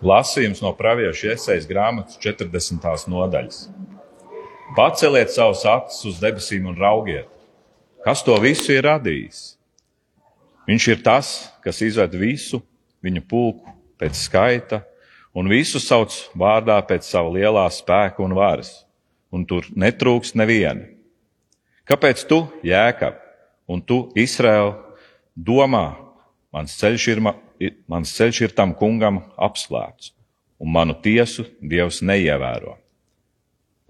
Lasījums no pravieša iesaistas grāmatas 40. nodaļas. Paceliet savus acis uz debesīm un raugiet, kas to visu ir radījis. Viņš ir tas, kas izved visu viņa pulku pēc skaita un visu sauc vārdā pēc sava lielā spēka un varas, un tur netrūks neviena. Kāpēc tu, Jēkab, un tu, Izraēl, domā, mans ceļš ir, mans ceļš ir tam kungam apslēpts, un manu tiesu Dievs neievēro?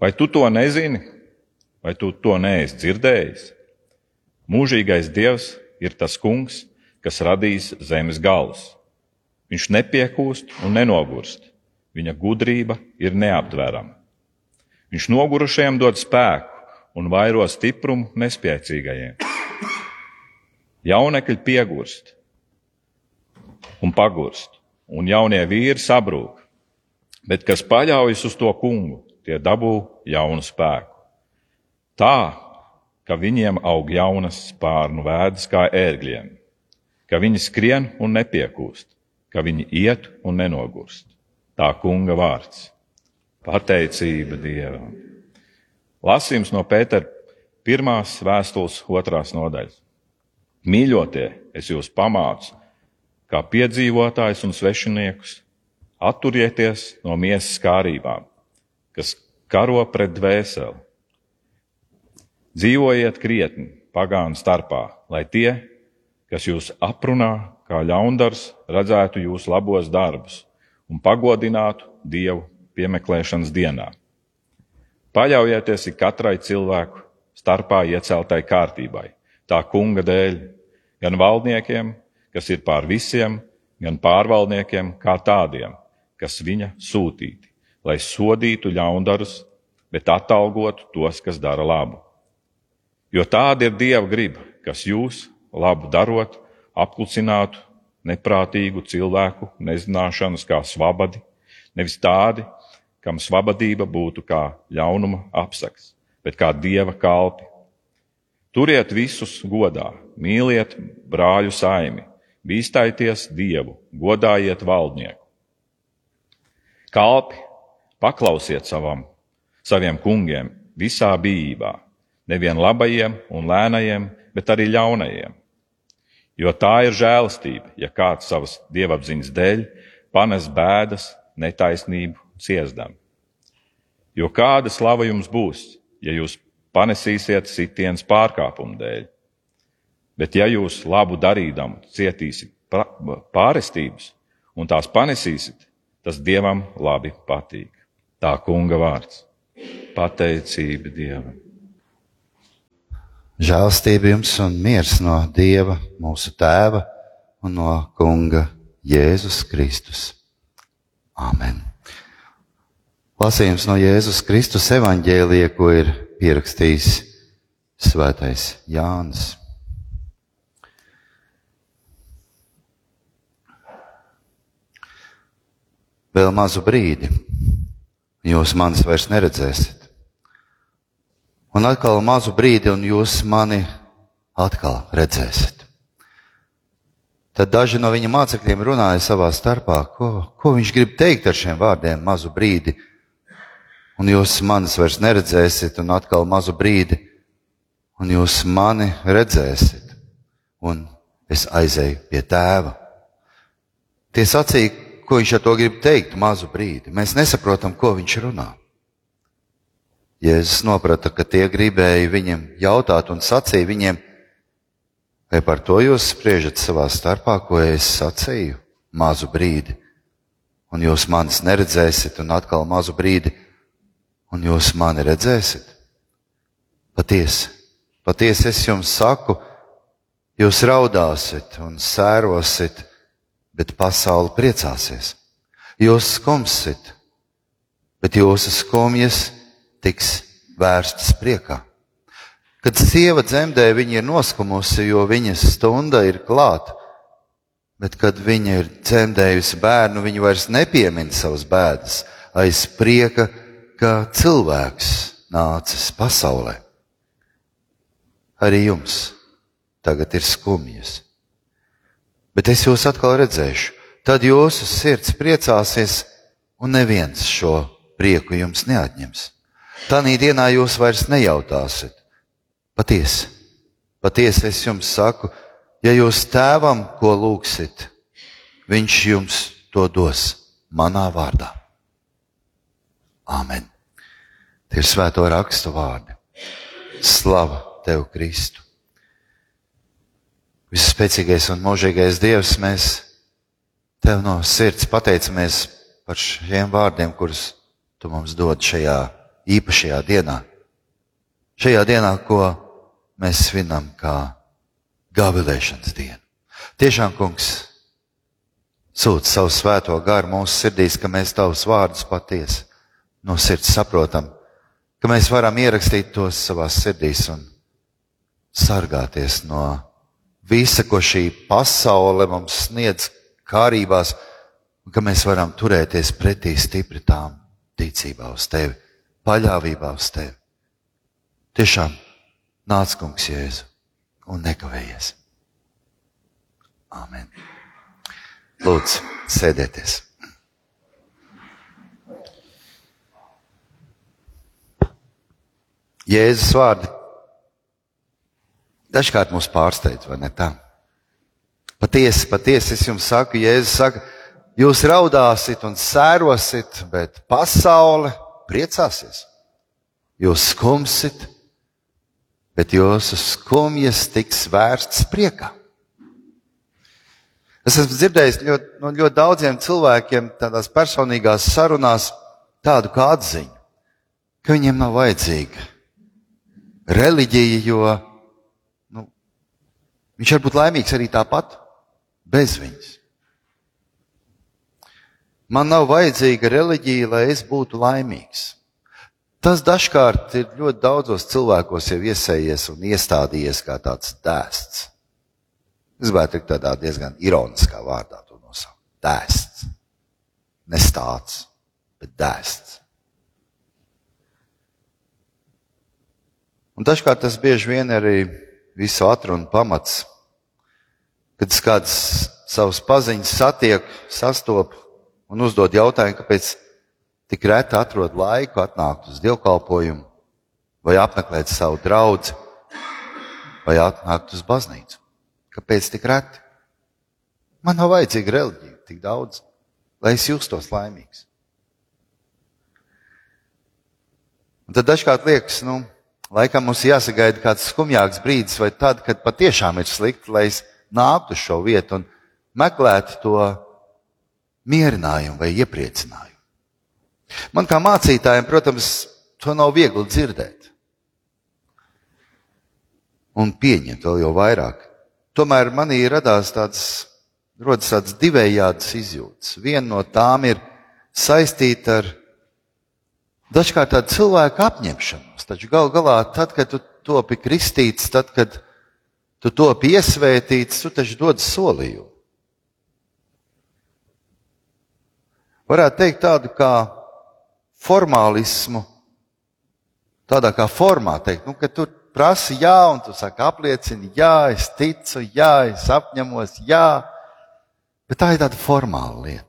Vai tu to nezini, vai tu to neesi dzirdējis? Mūžīgais Dievs ir tas kungs, kas radīs zemes galus. Viņš nepiekūst un nenogurst. Viņa gudrība ir neaptverama. Viņš nogurušajiem dod spēku un vairo stiprumu nespēcīgajiem. Jaunekļi piegurst un pagurst, un jaunie vīri sabrūk, bet kas paļaujas uz to kungu, tie dabū jaunu spēku. Tā, ka viņiem aug jaunas spārnu vēdas kā ērgļiem, ka viņi skrien un nepiekūst, ka viņi iet un nenogurst. Tā kunga vārds - pateicība Dievam. Lasījums no Pētera pirmās vēstules otrās nodaļas. Mīļotie, es jūs pamācu, kā piedzīvotājs un svešiniekus, atturieties no miesas kārībām, kas karo pret dvēseli. Dzīvojiet krietni pagānu starpā, lai tie, kas jūs aprunā kā ļaundars, redzētu jūsu labos darbus un pagodinātu Dievu piemeklēšanas dienā. Paļaujieties ik katrai cilvēku starpā ieceltai kārtībai, tā kunga dēļ, gan valdniekiem, kas ir pār visiem, gan pārvaldniekiem kā tādiem, kas viņa sūtīti, lai sodītu ļaundarus, bet atalgotu tos, kas dara labu. Jo tāda ir Dieva griba, kas jūs, labu darot, apklusinātu neprātīgu cilvēku nezināšanas kā svabadi, nevis tādi, kam svabadība būtu kā ļaunuma apsaks, bet kā dieva kalpi. Turiet visus godā, mīliet brāļu saimi, bīstājiet dievu, godājiet valdnieku. Kalpi, paklausiet savam, saviem kungiem visā bijībā, nevien labajiem un lēnajiem, bet arī ļaunajiem Jo tā ir žēlastība, ja kāds savas dievapziņas dēļ panes bēdas, netaisnību, ciesdam. Jo kāda slava jums būs, ja jūs panesīsiet sitienas pārkāpumu dēļ? Bet ja jūs labu darīdam cietīsiet pārestības un tās panesīsiet, tas Dievam labi patīk. Tā kunga vārds - pateicība Dievam. Žēlstība jums un miers no Dieva, mūsu Tēva un no Kunga Jēzus Kristus. Āmen. Lasījums no Jēzus Kristus evaņģēlija, ko ir pierakstījis Svētais Jānis. Vēl mazu brīdi, jūs manis vairs neredzēsiet Un atkal mazu brīdi, un jūs mani atkal redzēsiet. Tad daži no viņa mācekļiem runāja savā starpā, ko, ko viņš grib teikt ar šiem vārdiem mazu brīdi. Un jūs manis vairs neredzēsiet, un atkal mazu brīdi, un jūs mani redzēsiet. Un es aizēju pie tēva. Tie sacīja, ko viņš ar to grib teikt, mazu brīdi. Mēs nesaprotam, ko viņš runā. Jēzus saprata, ka tie gribēja viņam jautāt un sacīja viņiem, vai par to jūs spriežat savā starpā, ko es sacīju, mazu brīdi, un jūs manis neredzēsiet, un atkal mazu brīdi, un jūs mani redzēsiet. Patiesi, patiesi es jums saku, jūs raudāsiet un sērosiet, bet pasaule priecāsies. Jūs skumsiet, bet jūsu skumjas tiks vērstas priekā. Kad sieva dzemdē, viņa ir noskumusi, jo viņas stunda ir klāta. Bet, kad viņa ir dzemdējusi bērnu, viņa vairs nepiemina savas bēdas aiz prieka, ka cilvēks nācis pasaulē. Arī jums tagad ir skumjas. Bet es jūs atkal redzēšu, tad jūsu sirds priecāsies, un neviens šo prieku jums neatņems. Tanī dienā jūs vairs nejautāsiet. Patiesi, patiesi es jums saku, ja jūs tēvam ko lūgsit, viņš jums to dos manā vārdā. Āmen. Tie ir svēto rakstu vārdi. Slava tev, Kristu! Visspēcīgais un mūžīgais Dievs, mēs tev no sirds pateicamies par šiem vārdiem, kurus tu mums dod šajā īpašajā dienā. Šajā dienā, ko mēs svinam kā gavilēšanas dienu. Tiešām, kungs, sūta savu svēto garu mūsu sirdīs, ka mēs tavus vārdus patiesi no sirds saprotam, ka mēs varam ierakstīt tos savās sirdīs un sargāties no visa, ko šī pasaule mums sniedz kārībās, un ka mēs varam turēties pretī stipri tām ticībā uz tevi, paļāvībā uz tevi. Tiešām nāc, kungs, Jēzu, un nekavējies. Āmen. Lūdzu, sēdieties! Jēzus vārdi dažkārt mūs pārsteidz, vai ne tā? Patiesi, patiesi es jums saku, Jēzus saka, jūs raudāsit un sērosit, bet pasaule priecāsies. Jūs skumsit, bet jūsu skumjas tiks vērsts priekā. Es esmu dzirdējis ļoti, no ļoti daudziem cilvēkiem tādās personīgās sarunās tādu kā atziņu, ka viņiem nav vajadzīga reliģija, jo viņš var būt laimīgs arī tāpat, bez viņas. Man nav vajadzīga reliģija, lai es būtu laimīgs. Tas dažkārt ir ļoti daudzos cilvēkos jau iesējies un iestādījies kā tāds dēsts. Es gribētu teikt tādā diezgan ironiskā vārdā to nosaukt. Dēsts. Nestāts, bet dēsts. Un dažkārt tas bieži vien arī visu atrunu pamats, kad es kādas savus paziņas satieku, sastopu un uzdod jautājumu, kāpēc tik reti atrod laiku atnākt uz dievkalpojumu, vai apmeklēt savu draugu, vai atnākt uz baznīcu. Kāpēc tik reti? Man nav vajadzīga reliģija tik daudz, lai es justos laimīgs. Un tad dažkārt liekas, nu, Laikam mums jāsagaida kāds skumjāks brīdis, vai tad, kad patiešām ir slikti, lai es nāktu uz šo vietu un meklētu to mierinājumu vai iepriecinājumu. Man kā mācītājiem, protams, to nav viegli dzirdēt un pieņemt vēl jau vairāk. Tomēr manī radās tāds, rodas tāds divējādas izjūtas. Viena no tām ir saistīta ar dažkārt tādu cilvēku apņemšanos. Taču gal galā, tad, kad tu topi kristīts, tad, kad tu topi iesvētīts, tu taču dod solījumu. Varētu teikt tādu kā formālismu, tādā kā formā teikt, nu, ka tu prasi jā, un tu saki apliecini, jā, es ticu, jā, es apņemos, jā, bet tā ir tāda formāla lieta.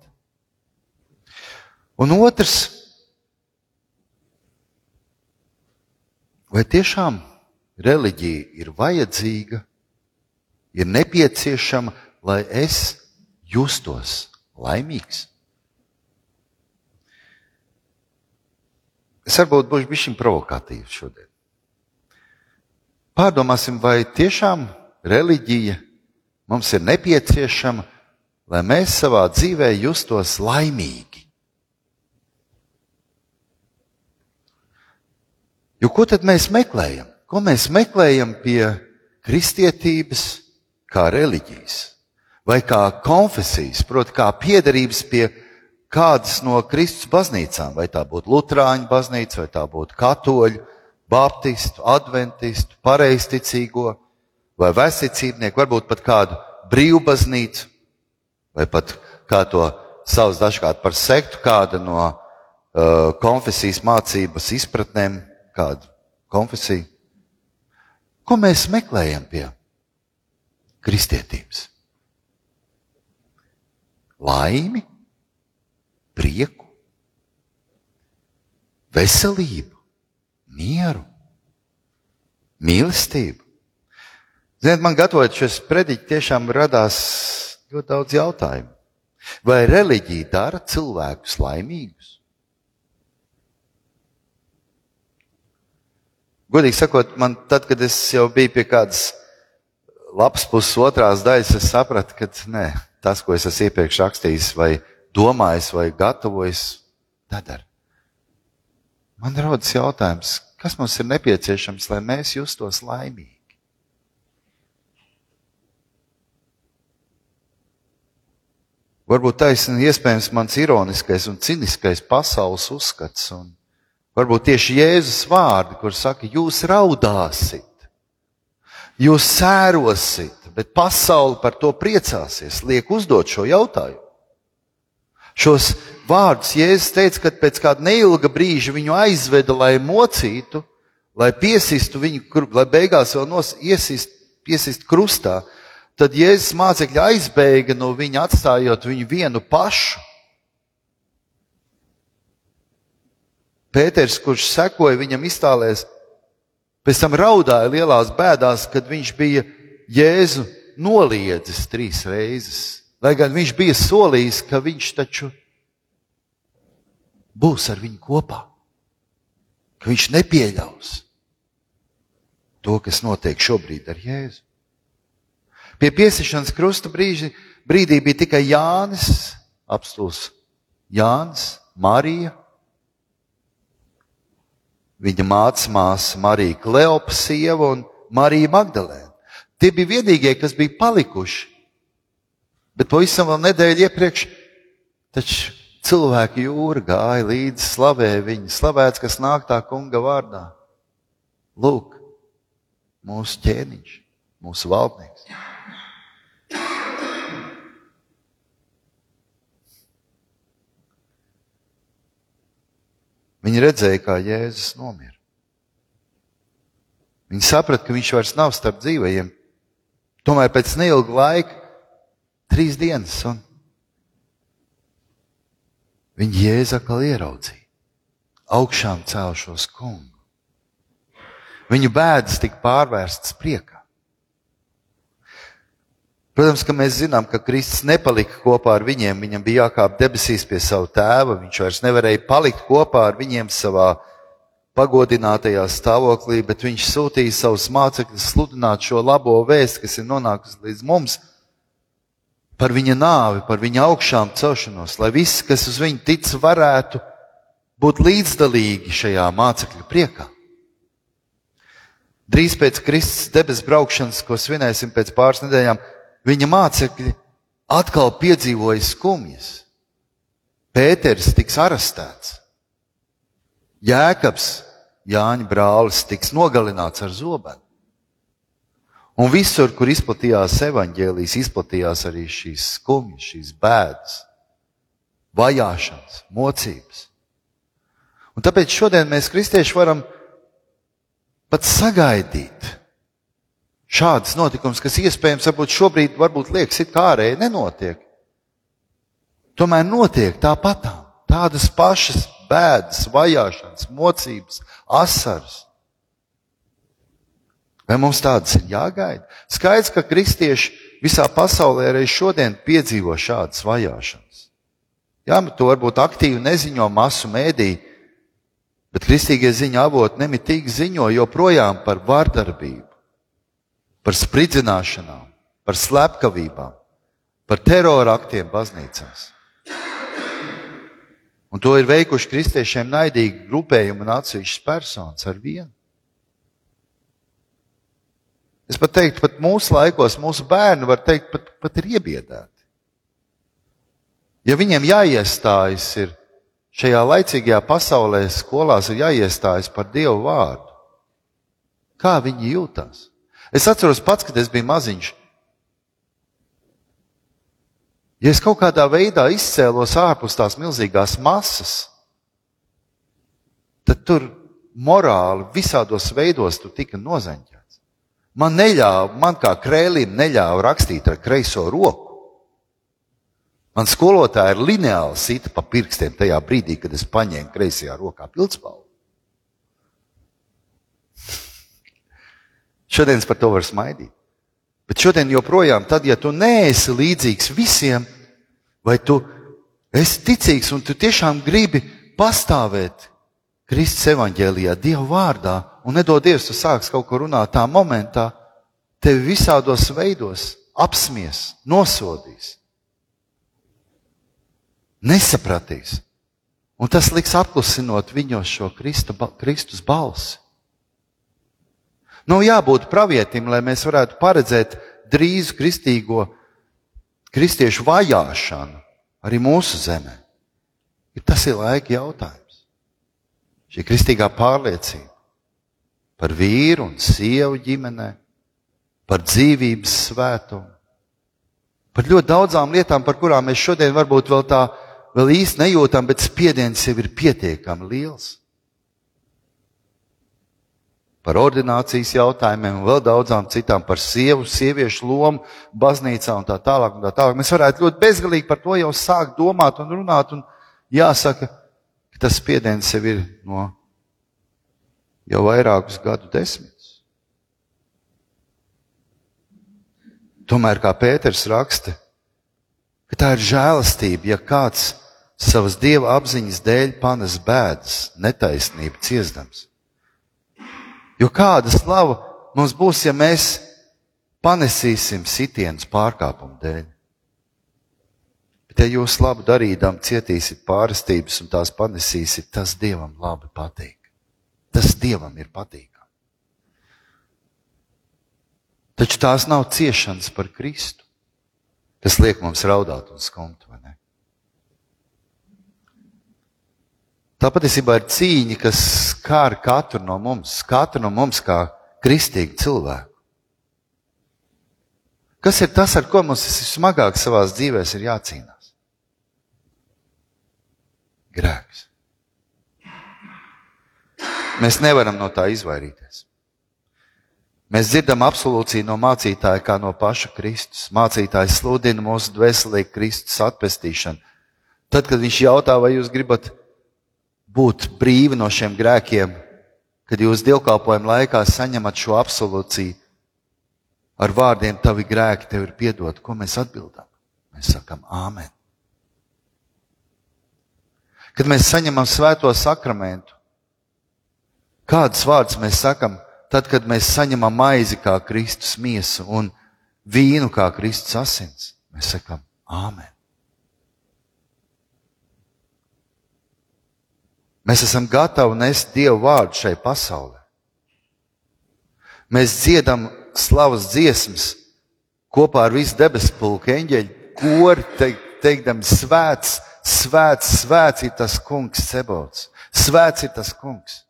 Un otrs, Vai tiešām reliģija ir vajadzīga, ir nepieciešama, lai es justos laimīgs? Es varbūt būšu bijis provokatīvs šodien. Pārdomāsim, vai tiešām reliģija mums ir nepieciešama, lai mēs savā dzīvē justos laimīgi. Jo ko tad mēs meklējam? Ko mēs meklējam pie kristietības kā reliģijas vai kā konfesijas, proti, kā piederības pie kādas no Kristus baznīcām, vai tā būtu Lutāņu baznīca, vai tā būtu katoļu, baptistu, adventistu, pareizticīgo vai vesticībnieku, varbūt pat kādu brīvbaznīcu, vai pat kā to sauc dažkārt par sektu, kāda no uh, konfesijas mācības izpratnēm kādu konfesiju. Ko mēs meklējam pie kristietības? laimi, prieku, veselību, mieru, mīlestību. Ziniet, man gatavojot šos prediķus, tiešām radās ļoti daudz jautājumu. Vai reliģija dara cilvēkus laimīgus? Godīgi sakot, man tad, kad es jau biju pie kādas lapas puses otrās daļas, es sapratu, ka nē, tas, ko es esmu iepriekš rakstījis, vai domājis, vai gatavojis, nedara. Man rodas jautājums, kas mums ir nepieciešams, lai mēs justos laimīgi? Varbūt taisnība iespējams mans ironiskais un ciniskais pasaules uzskats, un varbūt tieši Jēzus vārdi, kur saka, jūs raudāsit, jūs sērosit, bet pasaule par to priecāsies, liek uzdot šo jautājumu. Šos vārdus Jēzus teica, ka pēc kāda neilga brīža viņu aizveda, lai mocītu, lai piesistu viņu, lai beigās vēl nos, iesist, piesist krustā. Tad Jēzus mācekļi aizbēga no viņa, atstājot viņu vienu pašu. Pēters, kurš sekoja viņam iztālēs, pēc tam raudāja lielās bēdās, kad viņš bija Jēzu noliedzis trīs reizes. Lai gan viņš bija solījis, ka viņš taču būs ar viņu kopā, ka viņš nepieļaus to, kas notiek šobrīd ar Jēzu. Pie piesišanas krusta brīži, brīdī bija tikai Jānis, apstults Jānis, Marija, viņa mātes māsa Marija Kleopa sieva un Marija Magdalēna. Tie bija vienīgie, kas bija palikuši. Bet pavisam vēl nedēļu iepriekš, taču cilvēki jūra gāja līdzi, slavēja viņu, slavēts, kas nāk tā kunga vārdā. Lūk, mūsu ķēniņš, mūsu valdnieks. Viņi redzēja, kā Jēzus nomira. Viņi saprata, ka viņš vairs nav starp dzīvajiem. Tomēr pēc neilga laika, trīs dienas, un viņi Jēzu atkal ieraudzīja. Augšām celšos kungu. Viņu bēdas tika pārvērstas priekā. Protams, ka mēs zinām, ka Kristus nepalika kopā ar viņiem. Viņam bija jākāp debesīs pie sava tēva. Viņš vairs nevarēja palikt kopā ar viņiem savā pagodinātajā stāvoklī, bet viņš sūtīja savus mācekļus sludināt šo labo vēstu, kas ir nonākusi līdz mums, par viņa nāvi, par viņa augšām celšanos, lai visi, kas uz viņu tic, varētu būt līdzdalīgi šajā mācekļu priekā. Drīz pēc Kristus debesu braukšanas, ko svinēsim pēc pāris nedēļām, viņa mācekļi atkal piedzīvoja skumjas. Pēters tiks arestēts. Jēkabs, Jāņa brālis, tiks nogalināts ar zobenu. Un visur, kur izplatījās evaņģēlijas, izplatījās arī šīs skumjas, šīs bēdas, vajāšanas, mocības. Un tāpēc šodien mēs, kristieši, varam pat sagaidīt, šādas notikums, kas iespējams varbūt šobrīd varbūt liekas, it kā ārēji nenotiek. Tomēr notiek tāpatām. Tādas pašas bēdas, vajāšanas, mocības, asaras. Vai mums tādas ir jāgaida? Skaidrs, ka kristieši visā pasaulē arī šodien piedzīvo šādas vajāšanas. Jā, to varbūt aktīvi neziņo masu mēdī, bet kristīgie ziņa avoti nemitīgi ziņo joprojām par vardarbību par spridzināšanām, par slepkavībām, par terora aktiem baznīcās. Un to ir veikuši kristiešiem naidīgi grupējumi un atsevišķas personas ar vienu. Es pat teiktu, pat mūsu laikos, mūsu bērni var teikt, pat, pat ir iebiedēti. Ja viņiem jāiestājas ir šajā laicīgajā pasaulē, skolās ir jāiestājas par Dievu vārdu, kā viņi jūtas? Es atceros pats, kad es biju maziņš. Ja es kaut kādā veidā izcēlos ārpus tās milzīgās masas, tad tur morāli visādos veidos tu tika nozaņķēts. Man neļāva, man kā krēlim neļāva rakstīt ar kreiso roku. Man skolotāja ir lineāli sita pa pirkstiem tajā brīdī, kad es paņēmu kreisajā rokā pildspalvu. Šodien par to var smaidīt. Bet šodien joprojām, tad, ja tu neesi līdzīgs visiem, vai tu esi ticīgs un tu tiešām gribi pastāvēt Kristus evaņģēlijā, Dieva vārdā, un nedod Dievs, tu sāks kaut ko runāt tā momentā, tevi visādos veidos apsmies, nosodīs nesapratīs. Un tas liks apklusinot viņos šo Kristu, Kristus balsi. Nav nu, jābūt pravietim, lai mēs varētu paredzēt drīzu kristīgo, kristiešu vajāšanu arī mūsu zemē. Tas ir laika jautājums. Šī kristīgā pārliecība par vīru un sievu ģimenē, par dzīvības svētumu, par ļoti daudzām lietām, par kurām mēs šodien varbūt vēl tā vēl īsti nejūtam, bet spiediens jau ir pietiekami liels. Par ordinācijas jautājumiem un vēl daudzām citām, par sievu, sieviešu lomu baznīcā un tā tālāk. Un tā tālāk. Mēs varētu ļoti bezgalīgi par to jau sākt domāt un runāt. Un jāsaka, ka tas spiediens jau ir no jau vairākus gadu desmitus. Tomēr, kā Pēters raksta, ka tā ir žēlastība, ja kāds savas dieva apziņas dēļ panes bēdas, netaisnību ciestams. Jo kāda slava mums būs, ja mēs panesīsim sitienus pārkāpumu dēļ? Bet, ja jūs labu darīdam, cietīsiet pārstības un tās panesīsiet, tas Dievam labi patīk. Tas Dievam ir patīkami. Taču tās nav ciešanas par Kristu, kas liek mums raudāt un skumt, vai ne? Tā patiesībā ir cīņa, kas skar katru no mums, katru no mums kā kristīgu cilvēku. Kas ir tas, ar ko mums vismagāk savā dzīvē ir jācīnās? Grēks. Mēs nevaram no tā izvairīties. Mēs dzirdam absolūciju no mācītāja, kā no paša Kristus. Mācītājs sludina mūsu dvēselīgi Kristus atpestīšanu. Tad, kad viņš jautā, vai jūs gribat būt brīvi no šiem grēkiem, kad jūs dievkalpojuma laikā saņemat šo absolūciju ar vārdiem, tavi grēki tev ir piedot. Ko mēs atbildam? Mēs sakam, Āmen. Kad mēs saņemam svēto sakramentu, kādus vārdus mēs sakam, tad, kad mēs saņemam maizi kā Kristus miesu un vīnu kā Kristus asins, mēs sakam, Āmen. Mēs esam gatavi nest Dievu vārdu šai pasaulē. Mēs dziedam slavas dziesmas kopā ar visu debesu pulku eņģeļu kori, teikt, teikdami svēts, svēts, svēts ir tas kungs Cebots. Svēts ir tas kungs.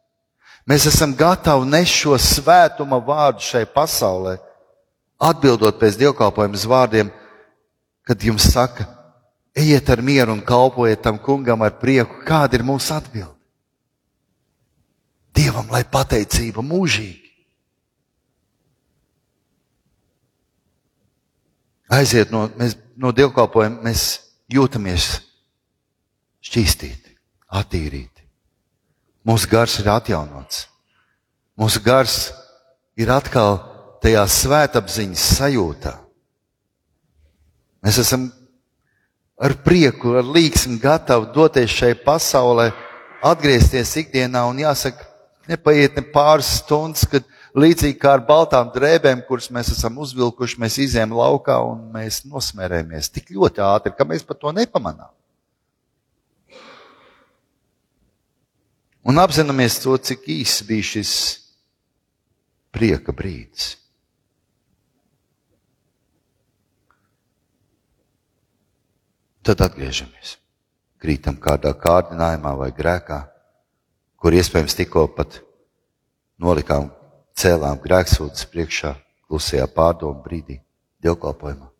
Mēs esam gatavi nest šo svētuma vārdu šai pasaulē, atbildot pēc dievkalpojumas vārdiem, kad jums saka, ejiet ar mieru un kalpojiet tam kungam ar prieku. Kāda ir mūsu atbilde? Dievam, lai pateicība mūžīgi. Aiziet no, mēs, no dievkalpojuma, mēs jūtamies šķīstīti, attīrīti. Mūsu gars ir atjaunots. Mūsu gars ir atkal tajā svētapziņas sajūtā. Mēs esam ar prieku, ar līgsmu gatavi doties šai pasaulē, atgriezties ikdienā un jāsaka, Nepaiet ne pāris stundas, kad līdzīgi kā ar baltām drēbēm, kuras mēs esam uzvilkuši, mēs izējām laukā un mēs nosmērējamies tik ļoti ātri, ka mēs pat to nepamanām. Un apzināmies to, cik īss bija šis prieka brīdis. Tad atgriežamies. Krītam kādā kārdinājumā vai grēkā kur iespējams tikko pat nolikām, cēlām grēksūdzes priekšā, klusajā pārdomu brīdī, dievkalpojumā.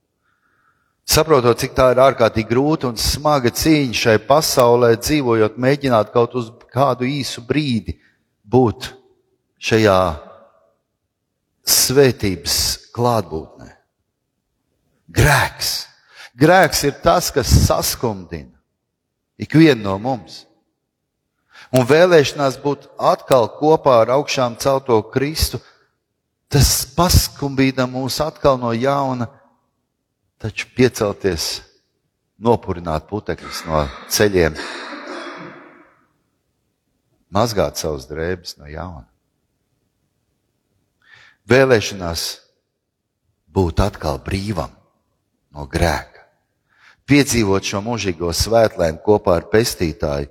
Saprotot, cik tā ir ārkārtīgi grūta un smaga cīņa šai pasaulē, dzīvojot, mēģināt kaut uz kādu īsu brīdi būt šajā svētības klātbūtnē. Grēks. Grēks ir tas, kas saskumdina ikvienu no mums. Un vēlēšanās būt atkal kopā ar augšām celto Kristu, tas paskumbīda mūs atkal no jauna, taču piecelties, nopurināt putekļus no ceļiem, mazgāt savus drēbes no jauna. Vēlēšanās būt atkal brīvam no grēka, piedzīvot šo mūžīgo svētlēm kopā ar pestītāju,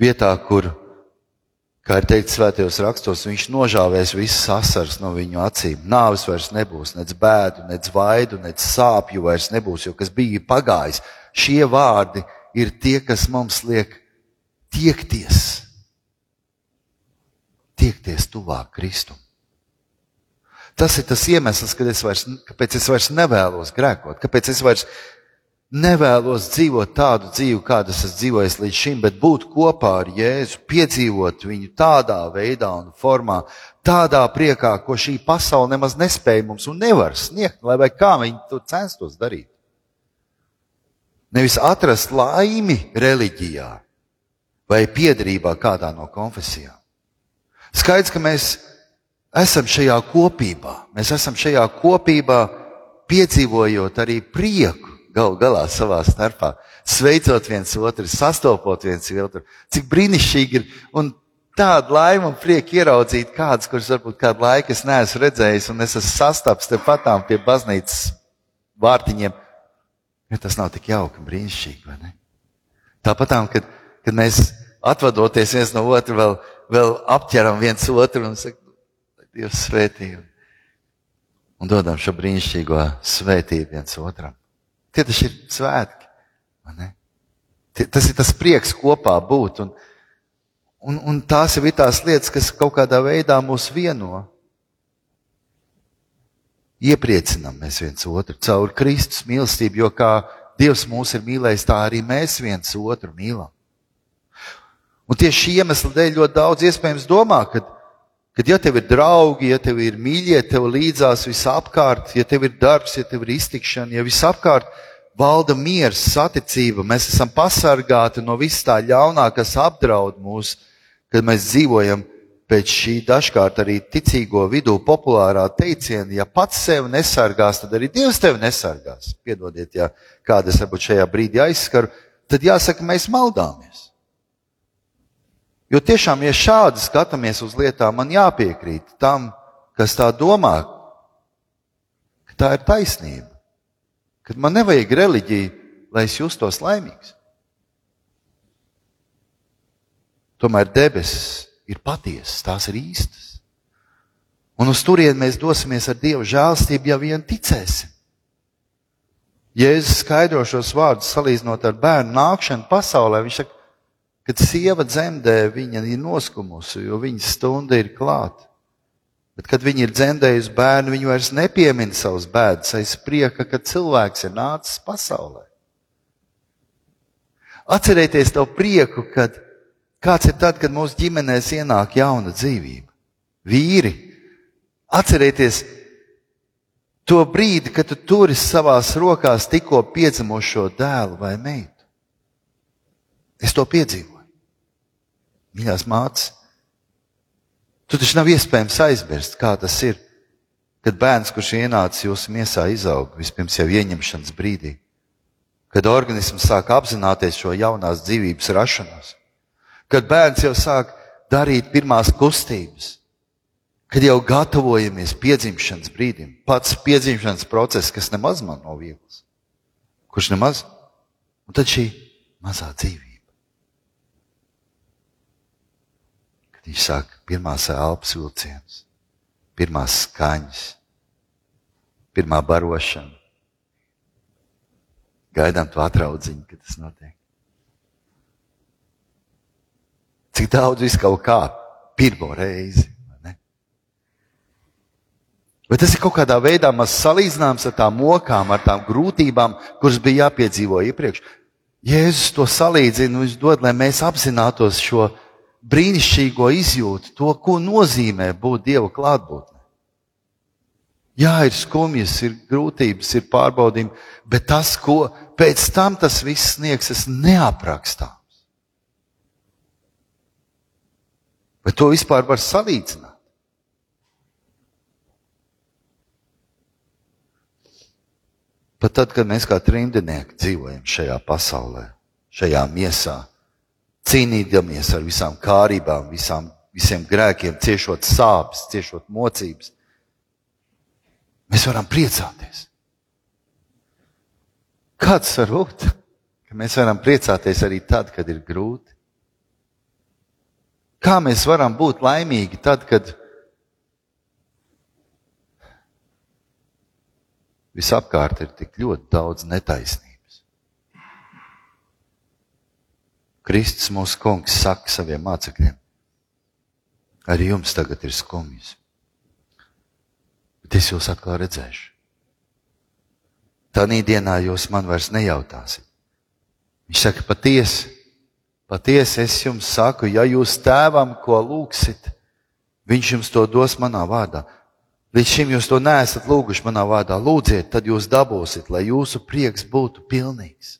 vietā, kur, kā ir teikts svētajos rakstos, viņš nožāvēs visas asaras no viņu acīm. Nāvis vairs nebūs, nec bēdu, nec vaidu, nec sāpju vairs nebūs, jo kas bija pagājis. Šie vārdi ir tie, kas mums liek tiekties, tiekties tuvāk Kristum. Tas ir tas iemesls, es vairs, kāpēc es vairs nevēlos grēkot, kāpēc es vairs nevēlos dzīvot tādu dzīvi, kādu es esmu dzīvojis līdz šim, bet būt kopā ar Jēzu, piedzīvot viņu tādā veidā un formā, tādā priekā, ko šī pasaule nemaz nespēja mums un nevar sniegt, lai vai kā viņi to censtos darīt. Nevis atrast laimi reliģijā vai piedarībā kādā no konfesijām. Skaidrs, ka mēs esam šajā kopībā. Mēs esam šajā kopībā piedzīvojot arī prieku galu galā savā starpā, sveicot viens otru, sastopot viens otru. Cik brīnišķīgi ir un tāda laima un prieka ieraudzīt kādus, kurus varbūt kādu laiku es neesmu redzējis, un es esmu sastaps te patām pie baznīcas vārtiņiem. Ja tas nav tik jauki un brīnišķīgi, vai ne? Tāpatām, kad, kad mēs atvadoties viens no otra, vēl, vēl apķeram viens otru un sakam, Dievs svētību. Un dodam šo brīnišķīgo svētību viens otram. Tie taču ir svētki. Tas ir tas prieks kopā būt. Un, un, un tās ir tās lietas, kas kaut kādā veidā mūs vieno. Iepriecinām mēs viens otru caur Kristus mīlestību, jo kā Dievs mūs ir mīlējis, tā arī mēs viens otru mīlam. Un tieši šī iemesla dēļ ļoti daudz iespējams domā, ka Kad ja tev ir draugi, ja tev ir mīļie, tev līdzās visapkārt, ja tev ir darbs, ja tev ir iztikšana, ja visapkārt valda miers, saticība, mēs esam pasargāti no viss tā ļaunā, kas apdraud mūs, kad mēs dzīvojam pēc šī dažkārt arī ticīgo vidū populārā teiciena, ja pats sevi nesargās, tad arī Dievs tevi nesargās. Piedodiet, ja kādas varbūt šajā brīdī aizskaru, tad jāsaka, mēs maldāmies. Jo tiešām, ja šādi skatāmies uz lietām, man jāpiekrīt tam, kas tā domā, ka tā ir taisnība. Kad man nevajag reliģiju, lai es justos laimīgs. Tomēr debesis ir patiesas, tās ir īstas. Un uz turieni mēs dosimies ar Dieva žēlstību, ja vien ticēsim. Jēzus skaidro šos vārdus salīdzinot ar bērnu nākšanu pasaulē. Viņš saka, Kad sieva dzemdē, viņa ir noskumusi, jo viņas stunda ir klāta. Bet, kad viņa ir dzemdējusi bērnu, viņa vairs nepiemina savus bēdas aiz prieka, ka cilvēks ir nācis pasaulē. Atcerieties to prieku, kad kāds ir tad, kad mūsu ģimenēs ienāk jauna dzīvība. Vīri, atcerieties to brīdi, kad tu turi savās rokās tikko piedzimušo dēlu vai meitu. Es to piedzīvoju mīļās mātes, tu taču nav iespējams aizmirst, kā tas ir, kad bērns, kurš ienācis jūsu miesā, izaug vispirms jau ieņemšanas brīdī, kad organisms sāk apzināties šo jaunās dzīvības rašanos, kad bērns jau sāk darīt pirmās kustības, kad jau gatavojamies piedzimšanas brīdim. Pats piedzimšanas process, kas nemaz man nav viegls, kurš nemaz, un tad šī mazā dzīve. Viņš saka, pirmās elpas vilciens, pirmās skaņas, pirmā barošana. Gaidām to atraudziņu, kad tas notiek. Cik daudz viss kaut kā pirmo reizi. Bet tas ir kaut kādā veidā salīdzināms ar tām mokām, ar tām grūtībām, kuras bija jāpiedzīvo iepriekš. Jēzus to salīdzina, viņš dod, lai mēs apzinātos šo brīnišķīgo izjūtu, to, ko nozīmē būt Dieva klātbūtnē. Jā, ir skumjas, ir grūtības, ir pārbaudījumi, bet tas, ko pēc tam tas viss sniegs, es neaprakstāms. Vai to vispār var salīdzināt? Pat tad, kad mēs kā trimdinieki dzīvojam šajā pasaulē, šajā miesā, cīnīdamies ar visām kārībām, visām, visiem grēkiem, ciešot sāpes, ciešot mocības, mēs varam priecāties. Kāds var būt, ka mēs varam priecāties arī tad, kad ir grūti? Kā mēs varam būt laimīgi tad, kad Visapkārt ir tik ļoti daudz netaisnības. Kristus mūsu kungs saka saviem mācekļiem, arī jums tagad ir skumjas, bet es jūs atkal redzēšu. Tanī dienā jūs man vairs nejautāsiet. Viņš saka, patiesi, patiesi es jums saku, ja jūs tēvam ko lūgsit, viņš jums to dos manā vārdā. Līdz šim jūs to neesat lūguši manā vārdā. Lūdziet, tad jūs dabūsiet, lai jūsu prieks būtu pilnīgs.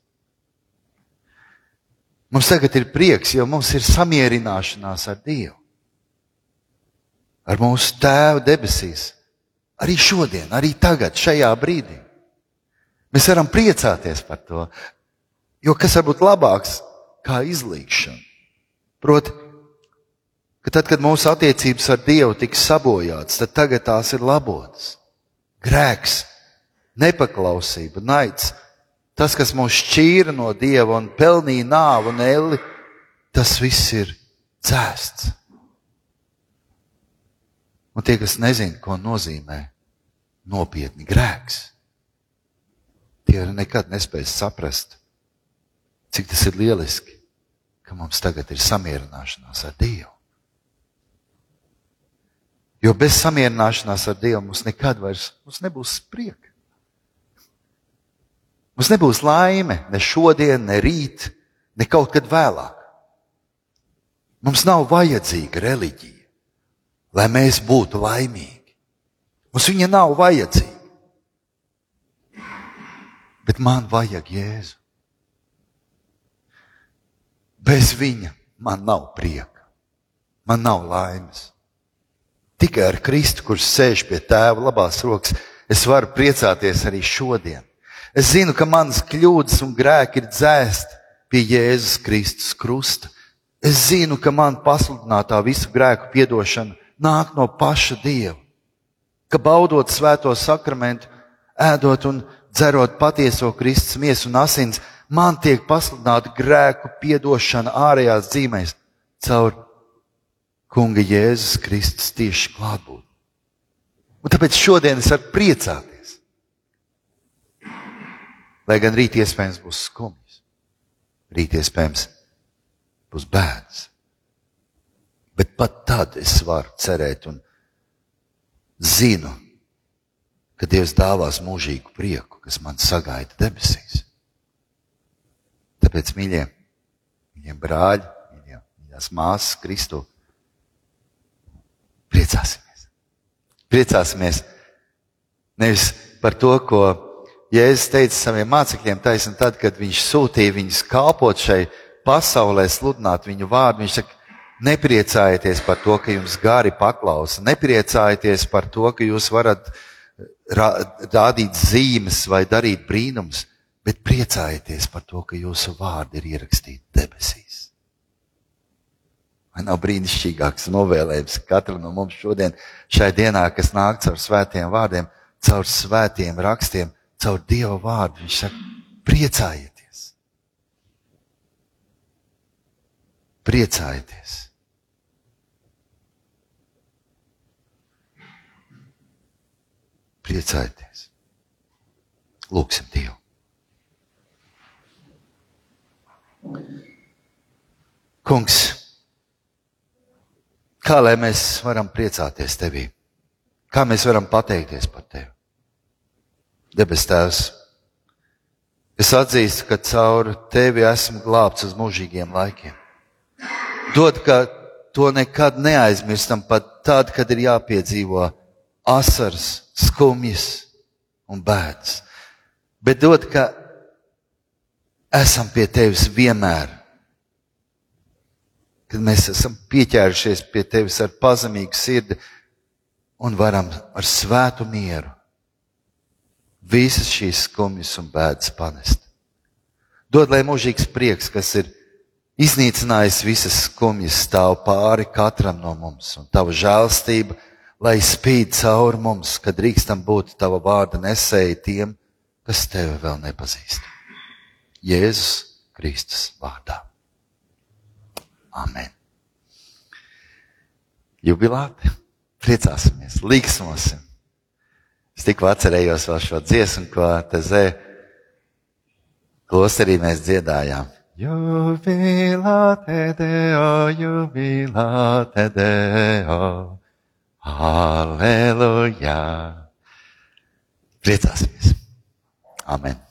Mums tagad ir prieks, jo mums ir samierināšanās ar Dievu, ar mūsu Tēvu debesīs. Arī šodien, arī tagad, šajā brīdī. Mēs varam priecāties par to, jo kas var būt labāks kā izlīgšana? Proti, ka tad, kad mūsu attiecības ar Dievu tika sabojātas, tad tagad tās ir labotas. Grēks, nepaklausība, naids, tas, kas mūs šķīra no Dieva un pelnīja nāvu un elli, tas viss ir dzēsts. Un tie, kas nezina, ko nozīmē nopietni grēks, tie nekad nespēs saprast, cik tas ir lieliski, ka mums tagad ir samierināšanās ar Dievu. Jo bez samierināšanās ar Dievu mums nekad vairs mums nebūs prieka. Mums nebūs laime ne šodien, ne rīt, ne kaut kad vēlāk. Mums nav vajadzīga reliģija, lai mēs būtu laimīgi. Mums viņa nav vajadzīga. Bet man vajag Jēzu. Bez viņa man nav prieka, man nav laimes. Tikai ar Kristu, kurš sēž pie tēva labās rokas, es varu priecāties arī šodien. Es zinu, ka manas kļūdas un grēki ir dzēsti pie Jēzus Kristus krusta. Es zinu, ka man pasludinātā visu grēku piedošana nāk no paša Dieva. Ka baudot svēto sakramentu, ēdot un dzerot patieso Kristus miesu un asins, man tiek pasludināta grēku piedošana ārējās dzīmēs caur Kunga Jēzus Kristus tieši klātbūt. Un tāpēc šodien es varu priecāties. Lai gan rīt iespējams būs skumjas, rīt iespējams būs bēdas. Bet pat tad es varu cerēt un zinu, ka Dievs dāvās mūžīgu prieku, kas man sagaida debesīs. Tāpēc, mīļie, mīļie brāļi, mīļie, mīļās māsas Kristu, Priecāsimies. Priecāsimies nevis par to, ko Jēzus teica saviem mācekļiem, taisn tad, kad viņš sūtīja viņus kalpot šai pasaulē, sludināt viņu vārdu. Viņš saka, nepriecājieties par to, ka jums gari paklausa, nepriecājieties par to, ka jūs varat rādīt zīmes vai darīt brīnums, bet priecājieties par to, ka jūsu vārdi ir ierakstīti debesīs. Vai nav brīnišķīgāks novēlējums katram no mums šodien, šai dienā, kas nāk caur svētiem vārdiem, caur svētiem rakstiem, caur Dieva vārdu? Viņš saka, priecājieties! Priecājieties! Priecājieties! Lūksim Dievu! Kungs! Kā lai mēs varam priecāties tevī? Kā mēs varam pateikties par tevi? Debes Tēvs, es atzīstu, ka caur tevi esmu glābts uz mūžīgiem laikiem. Dod, ka to nekad neaizmirstam pat tad, kad ir jāpiedzīvo asaras, skumjas un bēdas, bet dod, ka esam pie tevis vienmēr. Kad mēs esam pieķērušies pie tevis ar pazemīgu sirdi un varam ar svētu mieru visas šīs skumjas un bēdas panest. Dod, lai mūžīgs prieks, kas ir iznīcinājis visas skumjas, stāv pāri katram no mums, un tava žēlstība, lai spīd cauri mums, kad drīkstam būt tava vārda nesēji tiem, kas tevi vēl nepazīst. Jēzus Kristus vārdā. Amen. Jubilāti, priecāsimies, liksmosim. Es tikko atcerējos vēl šo dziesmu, ko te zē klosterī mēs dziedājām. Jubilāte Deo, jubilāte Deo, aleluja. Priecāsimies. Amen.